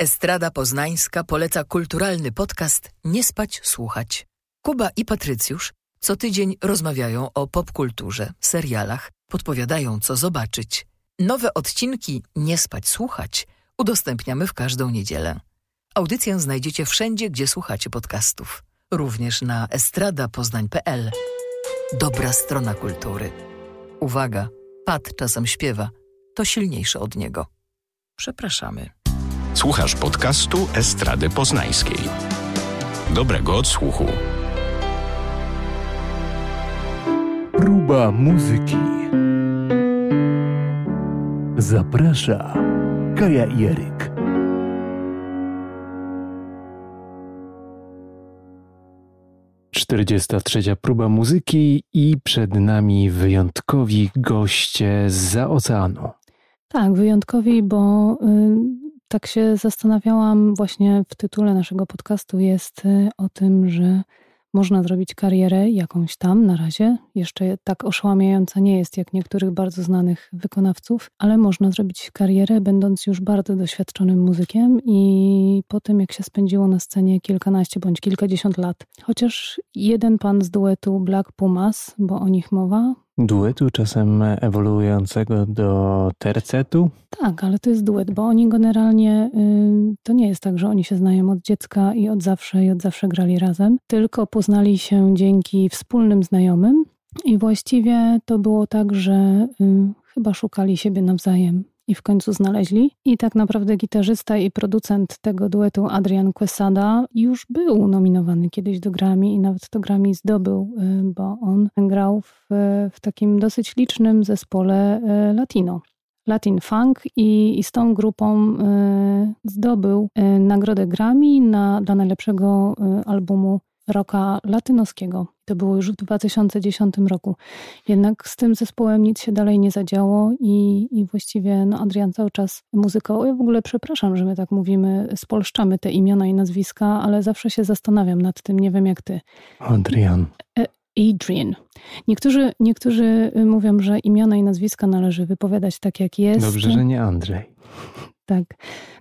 Estrada Poznańska poleca kulturalny podcast Nie spać, słuchać. Kuba i Patrycjusz co tydzień rozmawiają o popkulturze, serialach, podpowiadają co zobaczyć. Nowe odcinki Nie spać, słuchać udostępniamy w każdą niedzielę. Audycję znajdziecie wszędzie, gdzie słuchacie podcastów. Również na estradapoznań.pl. Dobra strona kultury. Uwaga, Pat czasem śpiewa. To silniejsze od niego. Przepraszamy. Słuchasz podcastu Estrady Poznańskiej. Dobrego odsłuchu. Próba muzyki. Zaprasza Kaja i Eryk. Czterdziesta trzecia próba muzyki i przed nami wyjątkowi goście za oceanu. Tak, wyjątkowi, bo y, tak się zastanawiałam właśnie w tytule naszego podcastu jest y, o tym, że można zrobić karierę jakąś tam na razie. Jeszcze tak oszałamiająca nie jest jak niektórych bardzo znanych wykonawców, ale można zrobić karierę będąc już bardzo doświadczonym muzykiem i po tym jak się spędziło na scenie kilkanaście bądź kilkadziesiąt lat. Chociaż jeden pan z duetu Black Pumas, bo o nich mowa, duetu, czasem ewoluującego do tercetu? Tak, ale to jest duet, bo oni generalnie y, to nie jest tak, że oni się znają od dziecka i od zawsze i od zawsze grali razem, tylko poznali się dzięki wspólnym znajomym. I właściwie to było tak, że y, chyba szukali siebie nawzajem i w końcu znaleźli. I tak naprawdę gitarzysta i producent tego duetu Adrian Quesada już był nominowany kiedyś do Grammy i nawet to Grammy zdobył, y, bo on grał w, w takim dosyć licznym zespole y, latino. Latin Funk i, i z tą grupą y, zdobył y, nagrodę Grammy na, dla najlepszego y, albumu rocka latynoskiego. To było już w 2010 roku. Jednak z tym zespołem nic się dalej nie zadziało i, i właściwie no, Adrian cały czas muzyką. Ja w ogóle przepraszam, że my tak mówimy, spolszczamy te imiona i nazwiska, ale zawsze się zastanawiam nad tym, nie wiem jak ty. Adrian. E, Adrian. Niektórzy, niektórzy mówią, że imiona i nazwiska należy wypowiadać tak, jak jest. Dobrze, że nie Andrzej. Tak,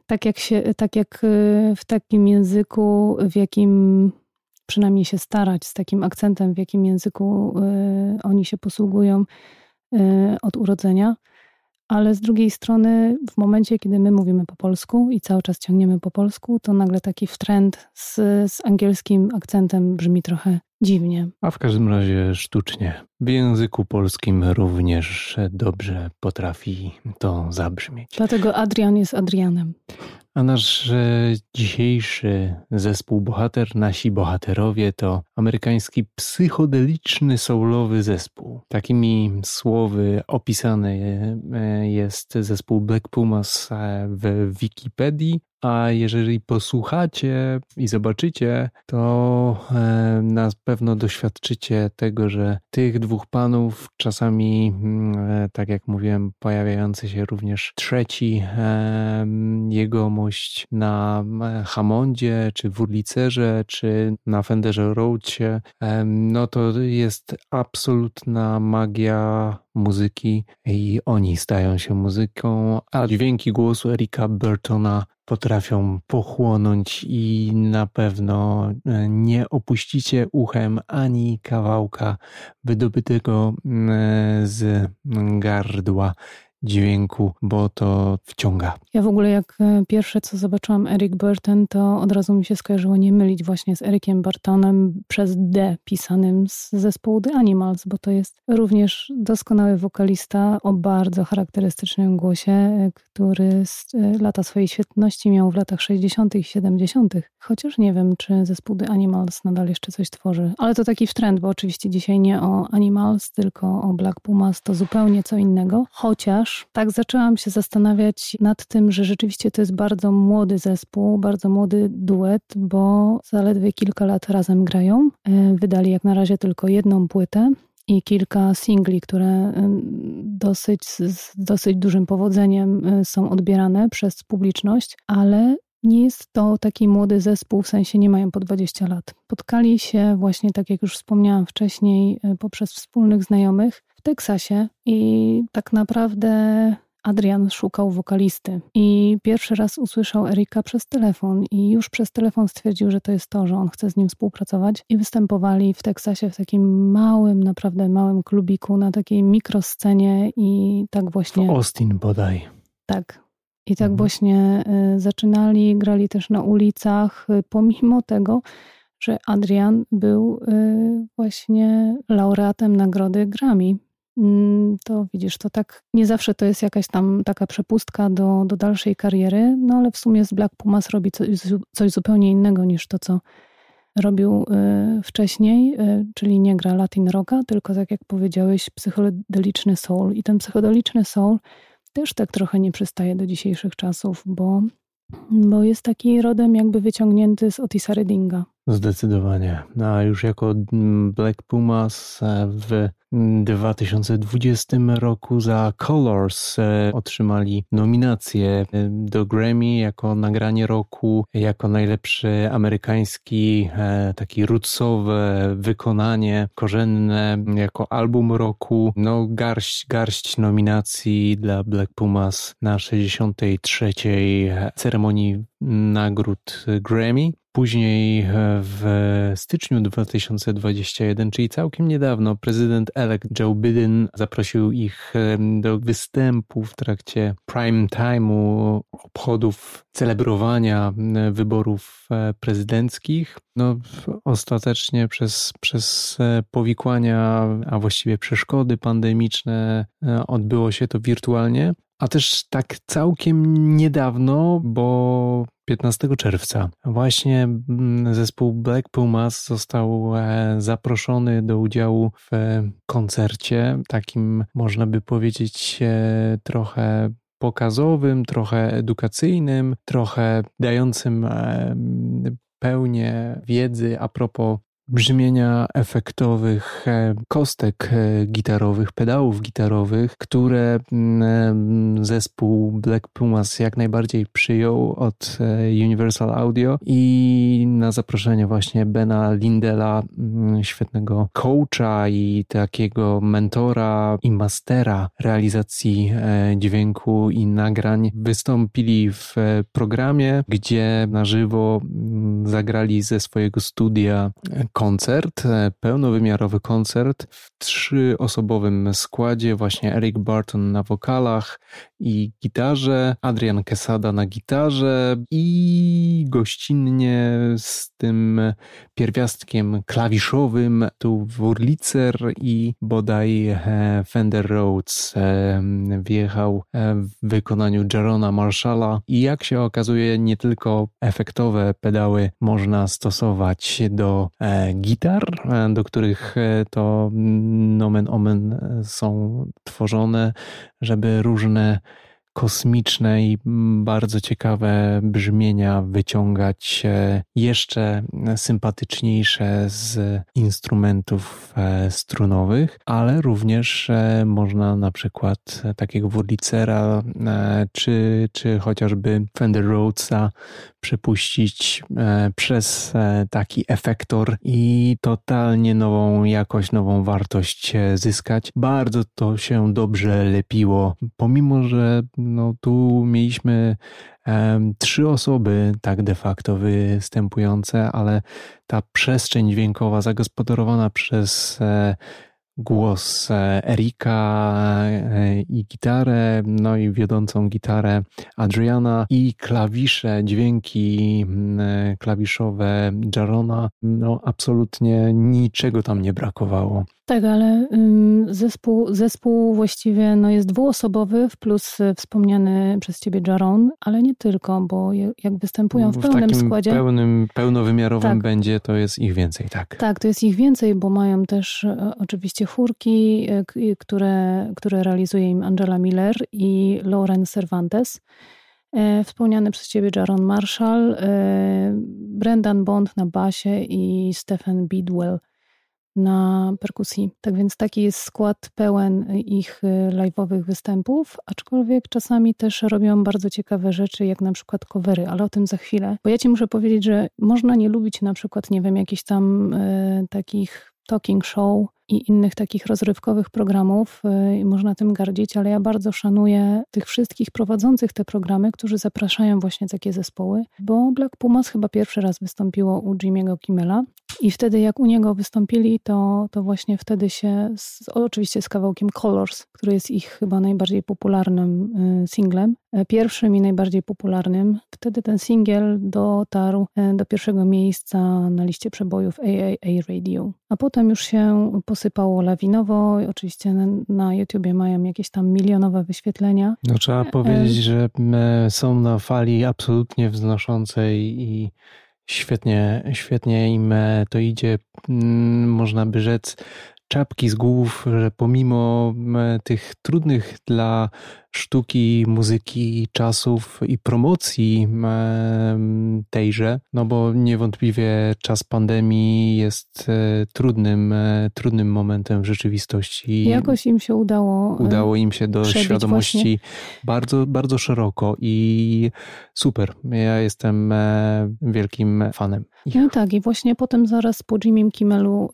tak jak, się, tak jak e, w takim języku, w jakim przynajmniej się starać z takim akcentem, w jakim języku y, oni się posługują y, od urodzenia. Ale z drugiej strony, w momencie, kiedy my mówimy po polsku i cały czas ciągniemy po polsku, to nagle taki trend z, z angielskim akcentem brzmi trochę dziwnie. A w każdym razie sztucznie. W języku polskim również dobrze potrafi to zabrzmieć. Dlatego Adrian jest Adrianem. A nasz e, dzisiejszy zespół bohater, nasi bohaterowie to amerykański psychodeliczny soulowy zespół. Takimi słowy opisany e, jest zespół Black Pumas e, w Wikipedii, a jeżeli posłuchacie i zobaczycie, to e, na pewno doświadczycie tego, że tych dwóch panów, czasami, mm, e, tak jak mówiłem, pojawiający się również trzeci e, jegomość na Hammondzie, czy w Urlicerze, czy na Fenderze Roadzie, no to jest absolutna magia muzyki i oni stają się muzyką, a dźwięki głosu Erika Burtona potrafią pochłonąć i na pewno e, nie opuścicie uchem ani kawałka wydobytego e, z gardła dźwięku, bo to wciąga. Ja w ogóle jak e, pierwsze co zobaczyłam Eric Burton, to od razu mi się skojarzyło nie mylić właśnie z Ericiem Burtonem przez D pisanym z zespołu The Animals, bo to jest również doskonały wokalista o bardzo charakterystycznym głosie, e, który e, lata swojej świetności miał w latach 60. i 70. Chociaż nie wiem, czy zespół The Animals nadal jeszcze coś tworzy. Ale to taki trend, bo oczywiście dzisiaj nie o Animals, tylko o Black Pumas, to zupełnie co innego. Chociaż tak zaczęłam się zastanawiać nad tym, że rzeczywiście to jest bardzo młody zespół, bardzo młody duet, bo zaledwie kilka lat razem grają. E, wydali jak na razie tylko jedną płytę i kilka singli, które e, dosyć, z dosyć dużym powodzeniem e, są odbierane przez publiczność, ale nie jest to taki młody zespół, w sensie nie mają po 20 lat. Spotkali się właśnie, tak jak już wspomniałam wcześniej, poprzez wspólnych znajomych w Teksasie i tak naprawdę Adrian szukał wokalisty i pierwszy raz usłyszał Erika przez telefon i już przez telefon stwierdził, że to jest to, że on chce z nim współpracować i występowali w Teksasie w takim małym, naprawdę małym klubiku na takiej mikroscenie i tak właśnie... W Austin bodaj. Tak. I tak mhm. właśnie y, zaczynali, grali też na ulicach, y, pomimo tego, że Adrian był y, właśnie laureatem nagrody Grammy. Mm, to widzisz, to tak nie zawsze to jest jakaś tam taka przepustka do, do dalszej kariery, no ale w sumie z Black Pumas robi coś, coś zupełnie innego niż to, co robił y, wcześniej, y, czyli nie gra Latin Rocka, tylko tak jak powiedziałeś, psychodeliczny soul. I ten psychodeliczny soul też tak trochę nie przystaje do dzisiejszych czasów, bo, bo jest taki rodem jakby wyciągnięty z Otisa Reddinga. Zdecydowanie. A już jako Black Pumas e, w 2020 roku za Colors e, otrzymali nominację e, do Grammy jako nagranie roku, jako najlepszy amerykański taki rootsowe wykonanie korzenne, jako album roku. No garść, garść nominacji dla Black Pumas na 63. ceremonii nagród Grammy. Później e, w styczniu 2021, czyli całkiem niedawno, prezydent-elect Joe Biden zaprosił ich e, do występu w trakcie prime time'u obchodów celebrowania e, wyborów prezydenckich. No, ostatecznie przez, przez powikłania, a właściwie przeszkody pandemiczne odbyło się to wirtualnie. A też tak całkiem niedawno, bo 15 czerwca właśnie mm, zespół Black Pumas został e, zaproszony do udziału w koncercie, takim można by powiedzieć e, trochę pokazowym, trochę edukacyjnym, trochę dającym e, pełnię wiedzy a propos brzmienia efektowych e, kostek e, gitarowych, pedałów gitarowych, które mm, zespół Black Pumas jak najbardziej przyjął od e, Universal Audio i na zaproszenie właśnie Bena Lindela, mm, świetnego coacha i takiego mentora i mastera realizacji dźwięku i nagrań, wystąpili w programie, gdzie na żywo mm, zagrali ze swojego studia koncert, e, pełnowymiarowy koncert w trzyosobowym składzie, właśnie Eric Barton na wokalach i gitarze, Adrian Quesada na gitarze i gościnnie z tym pierwiastkiem klawiszowym tu Wurlitzer i bodaj e, Fender Rhodes e, wjechał w wykonaniu Jarona Marshalla. I jak się okazuje nie tylko efektowe pedały można stosować do gitar, e, do których e, to nomen omen e, są tworzone, żeby różne kosmiczne i bardzo ciekawe brzmienia wyciągać jeszcze sympatyczniejsze z instrumentów strunowych, ale również można na przykład takiego Wurlicera czy, czy chociażby Fender Rhodesa przepuścić e, przez e, taki efektor i totalnie nową jakość, nową wartość e, zyskać. Bardzo to się dobrze lepiło, pomimo że no, tu mieliśmy trzy osoby tak de facto występujące, ale ta przestrzeń dźwiękowa zagospodarowana przez głos e, Erika e, i gitarę, no i wiodącą gitarę Adriana i klawisze, dźwięki e, klawiszowe Jarona. No absolutnie niczego tam nie brakowało. Tak, ale zespół, zespół właściwie no jest dwuosobowy, plus wspomniany przez ciebie Jaron, ale nie tylko, bo jak występują w, w pełnym składzie. pełnym, pełnowymiarowym tak. będzie, to jest ich więcej, tak. Tak, to jest ich więcej, bo mają też e, oczywiście chórki, e, które, które realizuje im Angela Miller i Lauren Cervantes. E, wspomniany przez ciebie Jaron Marshall, Brendan Bond na basie i Stephen Bidwell na perkusji. Tak więc taki jest skład pełen ich y, live'owych występów, aczkolwiek czasami też robią bardzo ciekawe rzeczy, jak na przykład covery, ale o tym za chwilę. Bo ja ci muszę powiedzieć, że można nie lubić na przykład, nie wiem, jakichś tam y, takich talking show i innych takich rozrywkowych programów y, i można tym gardzić, ale ja bardzo szanuję tych wszystkich prowadzących te programy, którzy zapraszają właśnie takie zespoły, bo Black Pumas chyba pierwszy raz wystąpiło u Jimmy'ego Kimmela i wtedy jak u niego wystąpili, to, to właśnie wtedy się, z, oczywiście z kawałkiem Colors, który jest ich chyba najbardziej popularnym y, singlem, e, pierwszym i najbardziej popularnym. Wtedy ten singiel dotarł e, do pierwszego miejsca na liście przebojów AAA Radio. A potem już się posypało lawinowo. Oczywiście na, na YouTubie mają jakieś tam milionowe wyświetlenia. No trzeba e, powiedzieć, że są na fali absolutnie wznoszącej i Świetnie, świetnie im e, to idzie. Mm, można by rzec, czapki z głów, że pomimo e, tych trudnych dla sztuki, muzyki, czasów i promocji tejże, no bo niewątpliwie czas pandemii jest e, trudnym, e, trudnym momentem w rzeczywistości. Jakoś im się udało. Udało im się do świadomości bardzo, bardzo szeroko i super. Ja jestem wielkim fanem. Ich. No tak, i właśnie potem zaraz po Jimmy Kimmelu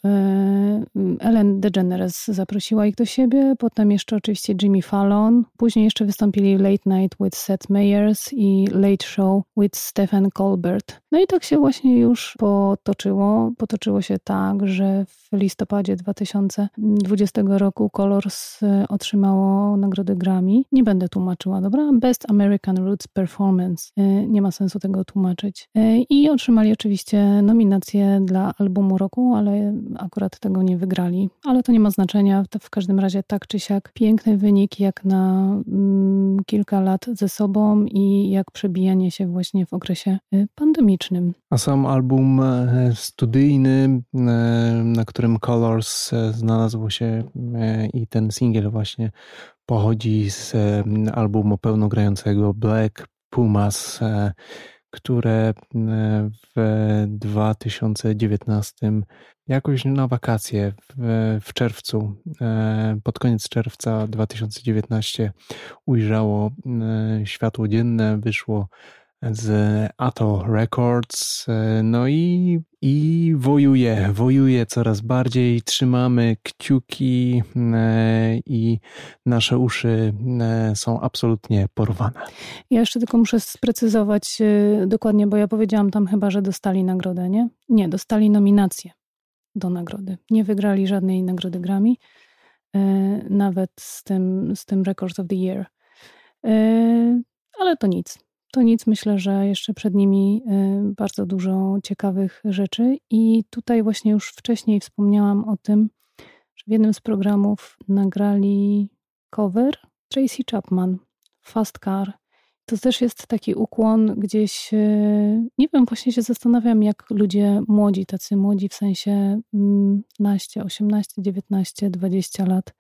Ellen DeGeneres zaprosiła ich do siebie, potem jeszcze oczywiście Jimmy Fallon, później jeszcze wystąpili Late Night with Seth Meyers i Late Show with Stephen Colbert. No i tak się właśnie już potoczyło. Potoczyło się tak, że w listopadzie 2020 roku Colors e, otrzymało nagrodę Grammy. Nie będę tłumaczyła, dobra? Best American Roots Performance. E, nie ma sensu tego tłumaczyć. E, I otrzymali oczywiście nominację dla albumu roku, ale akurat tego nie wygrali. Ale to nie ma znaczenia. W każdym razie tak czy siak piękny wynik jak na kilka lat ze sobą i jak przebijanie się właśnie w okresie pandemicznym. A sam album studyjny, na którym Colors e, znalazło się e, i ten singiel właśnie pochodzi z e, albumu pełnogrającego Black Pumas, które w 2019 jakoś na wakacje w, w czerwcu, pod koniec czerwca 2019 ujrzało światło dzienne, wyszło z Ato Records. No i, i wojuje, wojuje coraz bardziej. Trzymamy kciuki e, i nasze uszy e, są absolutnie porwane. Ja jeszcze tylko muszę sprecyzować e, dokładnie, bo ja powiedziałam tam chyba, że dostali nagrodę, nie? Nie, dostali nominację do nagrody. Nie wygrali żadnej nagrody Grammy, nawet z tym, z tym Records of the Year. Ale to nic to nic. Myślę, że jeszcze przed nimi y, bardzo dużo ciekawych rzeczy. I tutaj właśnie już wcześniej wspomniałam o tym, że w jednym z programów nagrali cover Tracy Chapman, Fast Car. To też jest taki ukłon gdzieś, y, nie wiem, właśnie się zastanawiam, jak ludzie młodzi, tacy młodzi w sensie 15, 18, 19, 20 lat,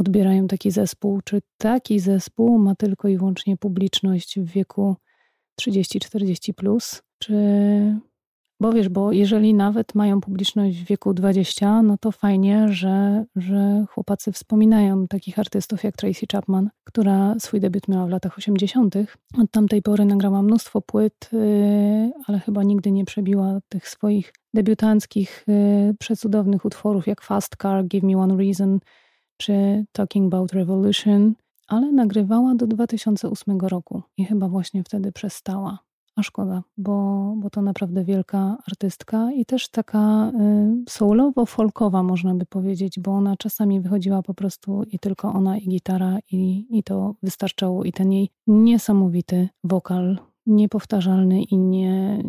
odbierają taki zespół? Czy taki zespół ma tylko i wyłącznie publiczność w wieku 30-40 plus? Czy bo wiesz, bo jeżeli nawet mają publiczność w wieku 20, no to fajnie, że, że chłopacy wspominają takich artystów jak Tracy Chapman, która swój debiut miała w latach 80. Od tamtej pory nagrała mnóstwo płyt, y, ale chyba nigdy nie przebiła tych swoich debiutanckich, y, przecudownych utworów jak Fast Car, Give Me One Reason, czy Talking About Revolution, ale nagrywała do 2008 roku i chyba właśnie wtedy przestała. A szkoda, bo, bo to naprawdę wielka artystka i też taka y, soulowo-folkowa, można by powiedzieć, bo ona czasami wychodziła po prostu i tylko ona i gitara, i, i to wystarczało. I ten jej niesamowity wokal, niepowtarzalny i nie,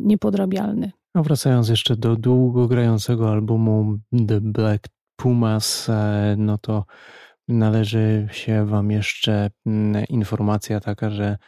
niepodrabialny. A wracając jeszcze do długo grającego albumu The Black Pumas, e, no to należy się Wam jeszcze mm, informacja taka, że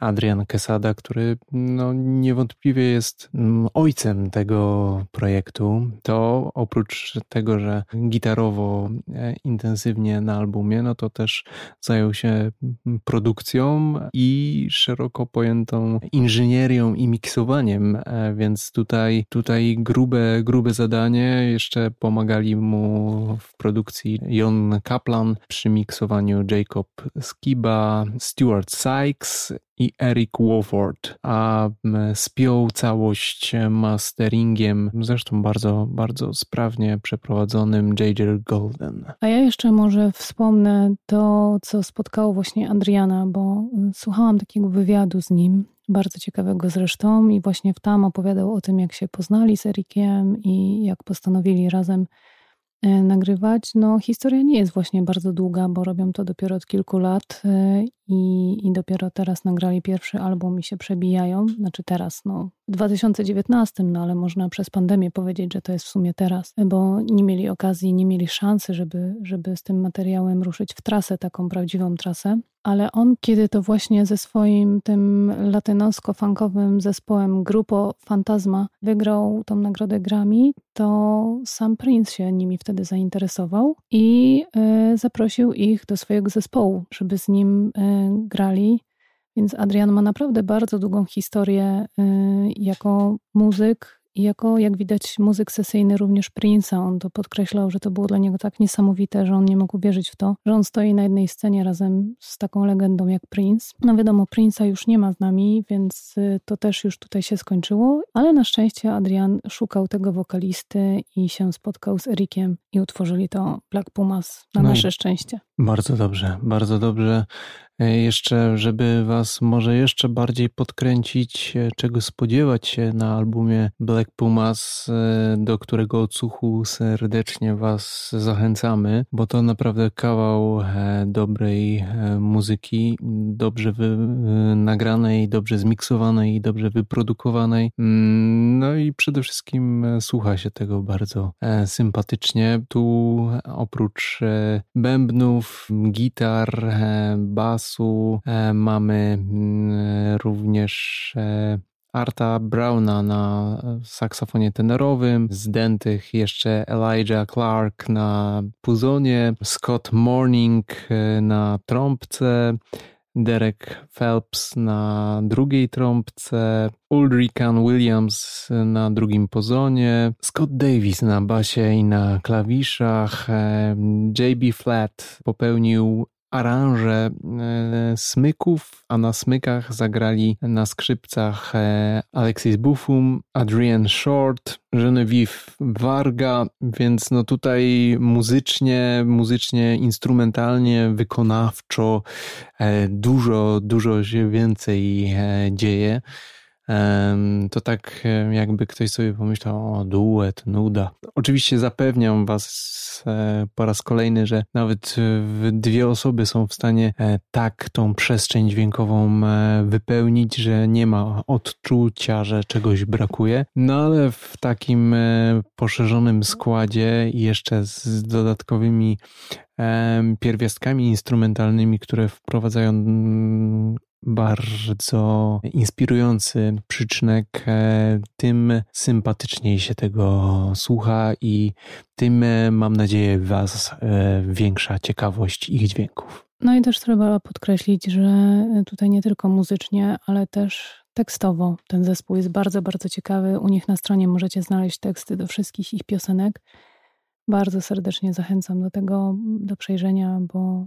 Adrian Quesada, który no, niewątpliwie jest mm, ojcem tego projektu, to oprócz tego, że gitarowo e, intensywnie na albumie, no to też zajął się mm, produkcją i szeroko pojętą inżynierią i miksowaniem, e, więc tutaj, tutaj grube, grube zadanie. Jeszcze pomagali mu w produkcji Jon Kaplan, przy miksowaniu Jacob Skiba, Stuart Side, Sykes i Eric Wofford, a spiął całość masteringiem, zresztą bardzo, bardzo sprawnie przeprowadzonym J.J. Golden. A ja jeszcze może wspomnę to, co spotkało właśnie Adriana, bo słuchałam takiego wywiadu z nim, bardzo ciekawego zresztą i właśnie tam opowiadał o tym, jak się poznali z Erikiem i jak postanowili razem nagrywać. No, historia nie jest właśnie bardzo długa, bo robią to dopiero od kilku lat e, i, i dopiero teraz nagrali pierwszy album i się przebijają. Znaczy teraz, no, w 2019, no ale można przez pandemię powiedzieć, że to jest w sumie teraz, bo nie mieli okazji, nie mieli szansy, żeby, żeby z tym materiałem ruszyć w trasę, taką prawdziwą trasę. Ale on, kiedy to właśnie ze swoim tym latynosko-funkowym zespołem Grupo Fantasma wygrał tą nagrodę Grammy, to sam Prince się nimi wtedy zainteresował i y, zaprosił ich do swojego zespołu, żeby z nim y, grali. Więc Adrian ma naprawdę bardzo długą historię y, jako muzyk i jako, jak widać, muzyk sesyjny również Prince'a. On to podkreślał, że to było dla niego tak niesamowite, że on nie mógł wierzyć w to, że on stoi na jednej scenie razem z taką legendą jak Prince. No wiadomo, Prince'a już nie ma z nami, więc y, to też już tutaj się skończyło, ale na szczęście Adrian szukał tego wokalisty i się spotkał z Erikiem i utworzyli to Black Pumas na no nasze szczęście. Bardzo dobrze, bardzo dobrze. E, jeszcze, żeby Was może jeszcze bardziej podkręcić, e, czego spodziewać się na albumie Black Pumas, e, do którego odsłuchu serdecznie Was zachęcamy, bo to naprawdę kawał dobrej muzyki, dobrze nagranej, dobrze zmiksowanej dobrze wyprodukowanej. Mm, no i przede wszystkim słucha się tego bardzo sympatycznie. Tu oprócz bębnów, gitar, bas, czasu e, mamy mm, również e, Arta Browna na saksofonie tenorowym, zdętych jeszcze Elijah Clark na puzonie, Scott Morning e, na trąbce, Derek Phelps na drugiej trąbce, Ulrican Williams na drugim pozonie, Scott Davis na basie i na klawiszach, JB Flat popełnił aranże e, smyków, a na smykach zagrali na skrzypcach e, Alexis Buffum, Adrian Short, Genevieve Varga, więc no tutaj muzycznie, muzycznie, instrumentalnie, wykonawczo e, dużo, dużo się więcej dzieje to tak jakby ktoś sobie pomyślał, o duet, nuda. Oczywiście zapewniam was e, po raz kolejny, że nawet dwie osoby są w stanie e, tak tą przestrzeń dźwiękową e, wypełnić, że nie ma odczucia, że czegoś brakuje. No ale w takim poszerzonym składzie i jeszcze z dodatkowymi pierwiastkami instrumentalnymi, które wprowadzają mm, bardzo inspirujący przyczynek, e, tym sympatyczniej się tego słucha i tym e, mam nadzieję Was e, większa ciekawość ich dźwięków. No i też trzeba podkreślić, że tutaj nie tylko muzycznie, ale też tekstowo ten zespół jest bardzo, bardzo ciekawy. U nich na stronie możecie znaleźć teksty do wszystkich ich piosenek. Bardzo serdecznie zachęcam do tego, do przejrzenia, bo,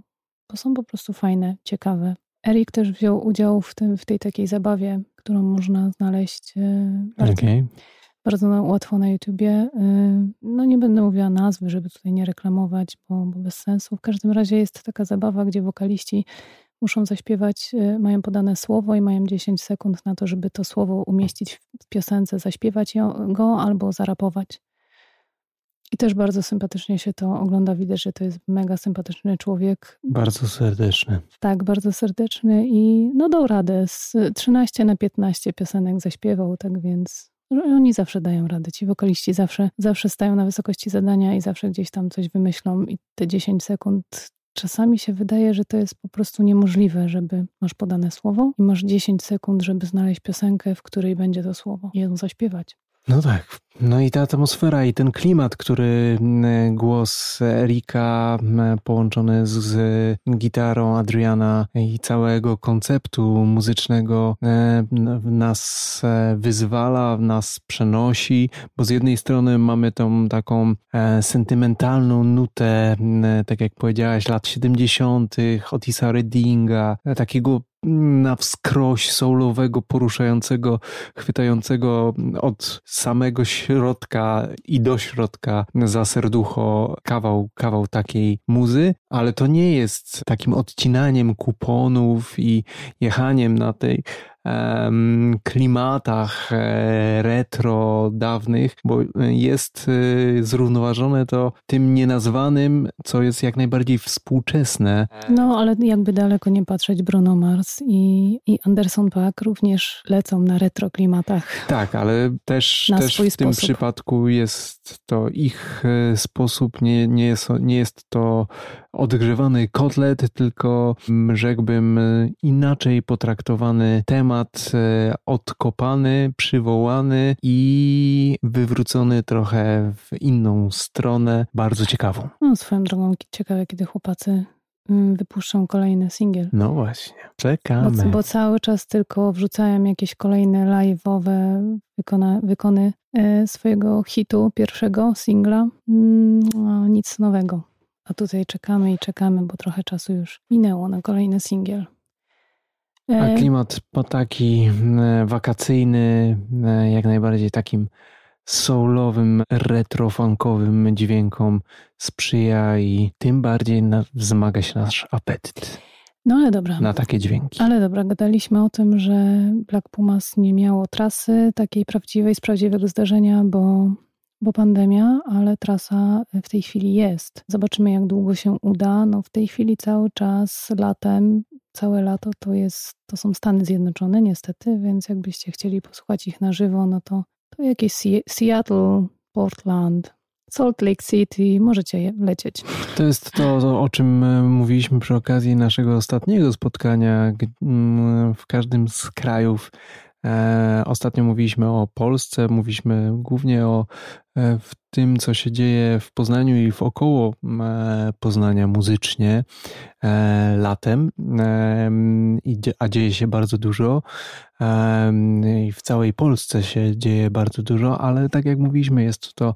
bo są po prostu fajne, ciekawe. Erik też wziął udział w, tym, w tej takiej zabawie, którą można znaleźć e, bardzo, okay. bardzo łatwo na YouTubie. E, no nie będę mówiła nazwy, żeby tutaj nie reklamować, bo, bo bez sensu. W każdym razie jest taka zabawa, gdzie wokaliści muszą zaśpiewać, e, mają podane słowo i mają 10 sekund na to, żeby to słowo umieścić w piosence, zaśpiewać go albo zarapować. I też bardzo sympatycznie się to ogląda. Widać, że to jest mega sympatyczny człowiek. Bardzo serdeczny. Tak, bardzo serdeczny i no dał radę. Z 13 na 15 piosenek zaśpiewał, tak więc oni zawsze dają radę. Ci wokaliści zawsze, zawsze stają na wysokości zadania i zawsze gdzieś tam coś wymyślą i te 10 sekund czasami się wydaje, że to jest po prostu niemożliwe, żeby masz podane słowo i masz 10 sekund, żeby znaleźć piosenkę, w której będzie to słowo i ją zaśpiewać. No tak. No i ta atmosfera i ten klimat, który głos Erika połączony z, z gitarą Adriana i całego konceptu muzycznego e, nas e, wyzwala, nas przenosi, bo z jednej strony mamy tą taką e, sentymentalną nutę, tak jak powiedziałaś, lat 70., Otisa Reddinga, takiego na wskroś soulowego, poruszającego, chwytającego od samego środka i do środka za serducho kawał, kawał takiej muzy, ale to nie jest takim odcinaniem kuponów i jechaniem na tej klimatach e, retro dawnych, bo jest e, zrównoważone to tym nienazwanym, co jest jak najbardziej współczesne. No, ale jakby daleko nie patrzeć, Bruno Mars i, i Anderson Paak również lecą na retro klimatach. Tak, ale też, też w tym przypadku jest to ich e, sposób, nie, nie, jest, nie jest to odgrzewany kotlet, tylko rzekłbym inaczej potraktowany temat, e, odkopany, przywołany i wywrócony trochę w inną stronę, bardzo ciekawą. No, swoją drogą ciekawe, kiedy chłopacy mm, wypuszczą kolejny singiel. No właśnie, czekamy. Bo, bo cały czas tylko wrzucają jakieś kolejne live'owe wykona, wykony e, swojego hitu, pierwszego singla. No, nic nowego. A tutaj czekamy i czekamy, bo trochę czasu już minęło na kolejny singiel. A e, klimat po taki e, wakacyjny, e, jak najbardziej takim soulowym, retrofunkowym dźwiękom sprzyja i tym bardziej wzmaga się nasz apetyt. No ale dobra. Na takie dźwięki. Ale dobra, gadaliśmy o tym, że Black Pumas nie miało trasy takiej prawdziwej, z prawdziwego zdarzenia, bo bo pandemia, ale trasa w tej chwili jest. Zobaczymy, jak długo się uda. No w tej chwili cały czas latem, całe lato to jest, to są Stany Zjednoczone niestety, więc jakbyście chcieli posłuchać ich na żywo, no to, to jakieś Seattle, Portland, Salt Lake City, możecie lecieć. To jest to, o czym e, mówiliśmy przy okazji naszego ostatniego spotkania w każdym z krajów ostatnio mówiliśmy o Polsce, mówiliśmy głównie o e, w tym, co się dzieje w Poznaniu i w około e, Poznania muzycznie latem, a dzieje się bardzo dużo. I w całej Polsce się dzieje bardzo dużo, ale tak jak mówiliśmy, jest to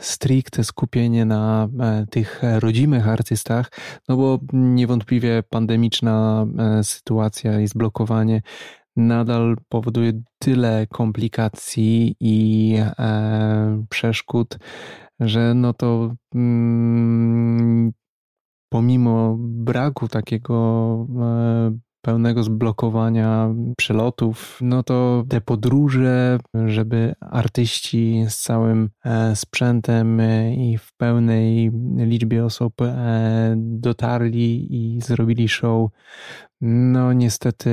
stricte skupienie na tych rodzimych artystach, no bo niewątpliwie pandemiczna sytuacja i zblokowanie nadal powoduje tyle komplikacji i e, przeszkód, że no to mm, pomimo braku takiego e, pełnego zblokowania przelotów, no to te podróże, żeby artyści z całym e, sprzętem e, i w pełnej liczbie osób e, dotarli i zrobili show, no, niestety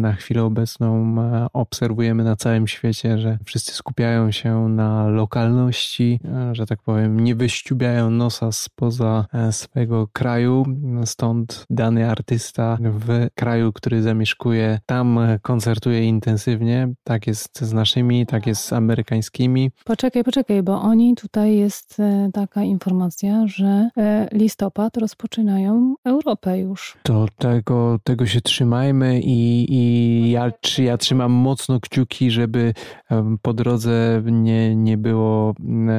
na chwilę obecną obserwujemy na całym świecie, że wszyscy skupiają się na lokalności, że tak powiem, nie wyściubiają nosa spoza swojego kraju. Stąd dany artysta w kraju, który zamieszkuje, tam koncertuje intensywnie. Tak jest z naszymi, tak jest z amerykańskimi. Poczekaj, poczekaj, bo oni tutaj jest e, taka informacja, że e, listopad rozpoczynają Europę już. To tego, tego się trzymajmy i, i ja, ja trzymam mocno kciuki, żeby po drodze nie, nie było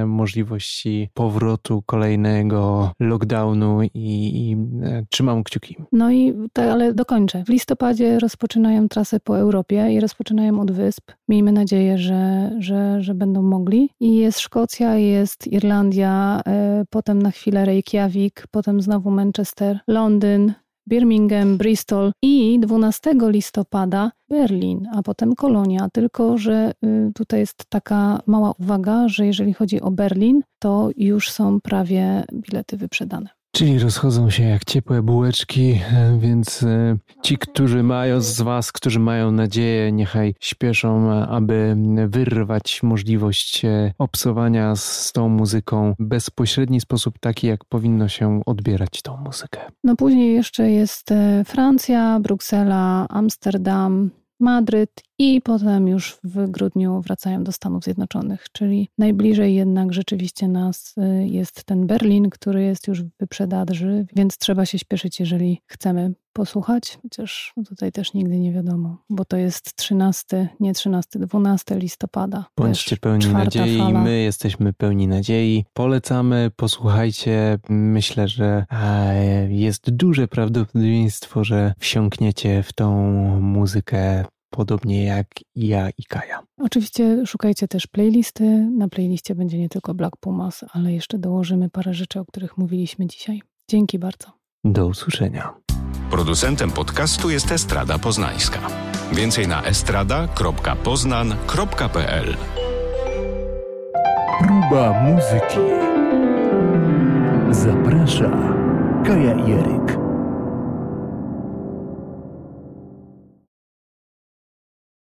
możliwości powrotu kolejnego lockdownu i, i e, trzymam kciuki. No i tak, ale dokończę. W listopadzie rozpoczynają trasę po Europie i rozpoczynają od wysp. Miejmy nadzieję, że, że, że będą mogli. I jest Szkocja, jest Irlandia, y, potem na chwilę Reykjavik, potem znowu Manchester, Londyn, Birmingham, Bristol i 12 listopada Berlin, a potem Kolonia. Tylko, że y, tutaj jest taka mała uwaga, że jeżeli chodzi o Berlin, to już są prawie bilety wyprzedane. Czyli rozchodzą się jak ciepłe bułeczki, e, więc e, ci, którzy mają z Was, którzy mają nadzieję, niechaj śpieszą, e, aby wyrwać możliwość obsowania z tą muzyką w bezpośredni sposób, taki jak powinno się odbierać tą muzykę. No później jeszcze jest Francja, Bruksela, Amsterdam, Madryt i potem już w grudniu wracają do Stanów Zjednoczonych, czyli najbliżej jednak rzeczywiście nas y, jest ten Berlin, który jest już w wyprzedaży, więc trzeba się śpieszyć, jeżeli chcemy posłuchać, chociaż tutaj też nigdy nie wiadomo, bo to jest 13, nie 13, 12 listopada. Bądźcie pełni nadziei, fala. my jesteśmy pełni nadziei. Polecamy, posłuchajcie. Myślę, że jest duże prawdopodobieństwo, że wsiąkniecie w tą muzykę podobnie jak ja i Kaja. Oczywiście szukajcie też playlisty. Na playliście będzie nie tylko Black Pumas, ale jeszcze dołożymy parę rzeczy, o których mówiliśmy dzisiaj. Dzięki bardzo. Do usłyszenia. Producentem podcastu jest Estrada Poznańska. Więcej na estrada.poznan.pl Próba muzyki. Zaprasza Kaja Jeryk.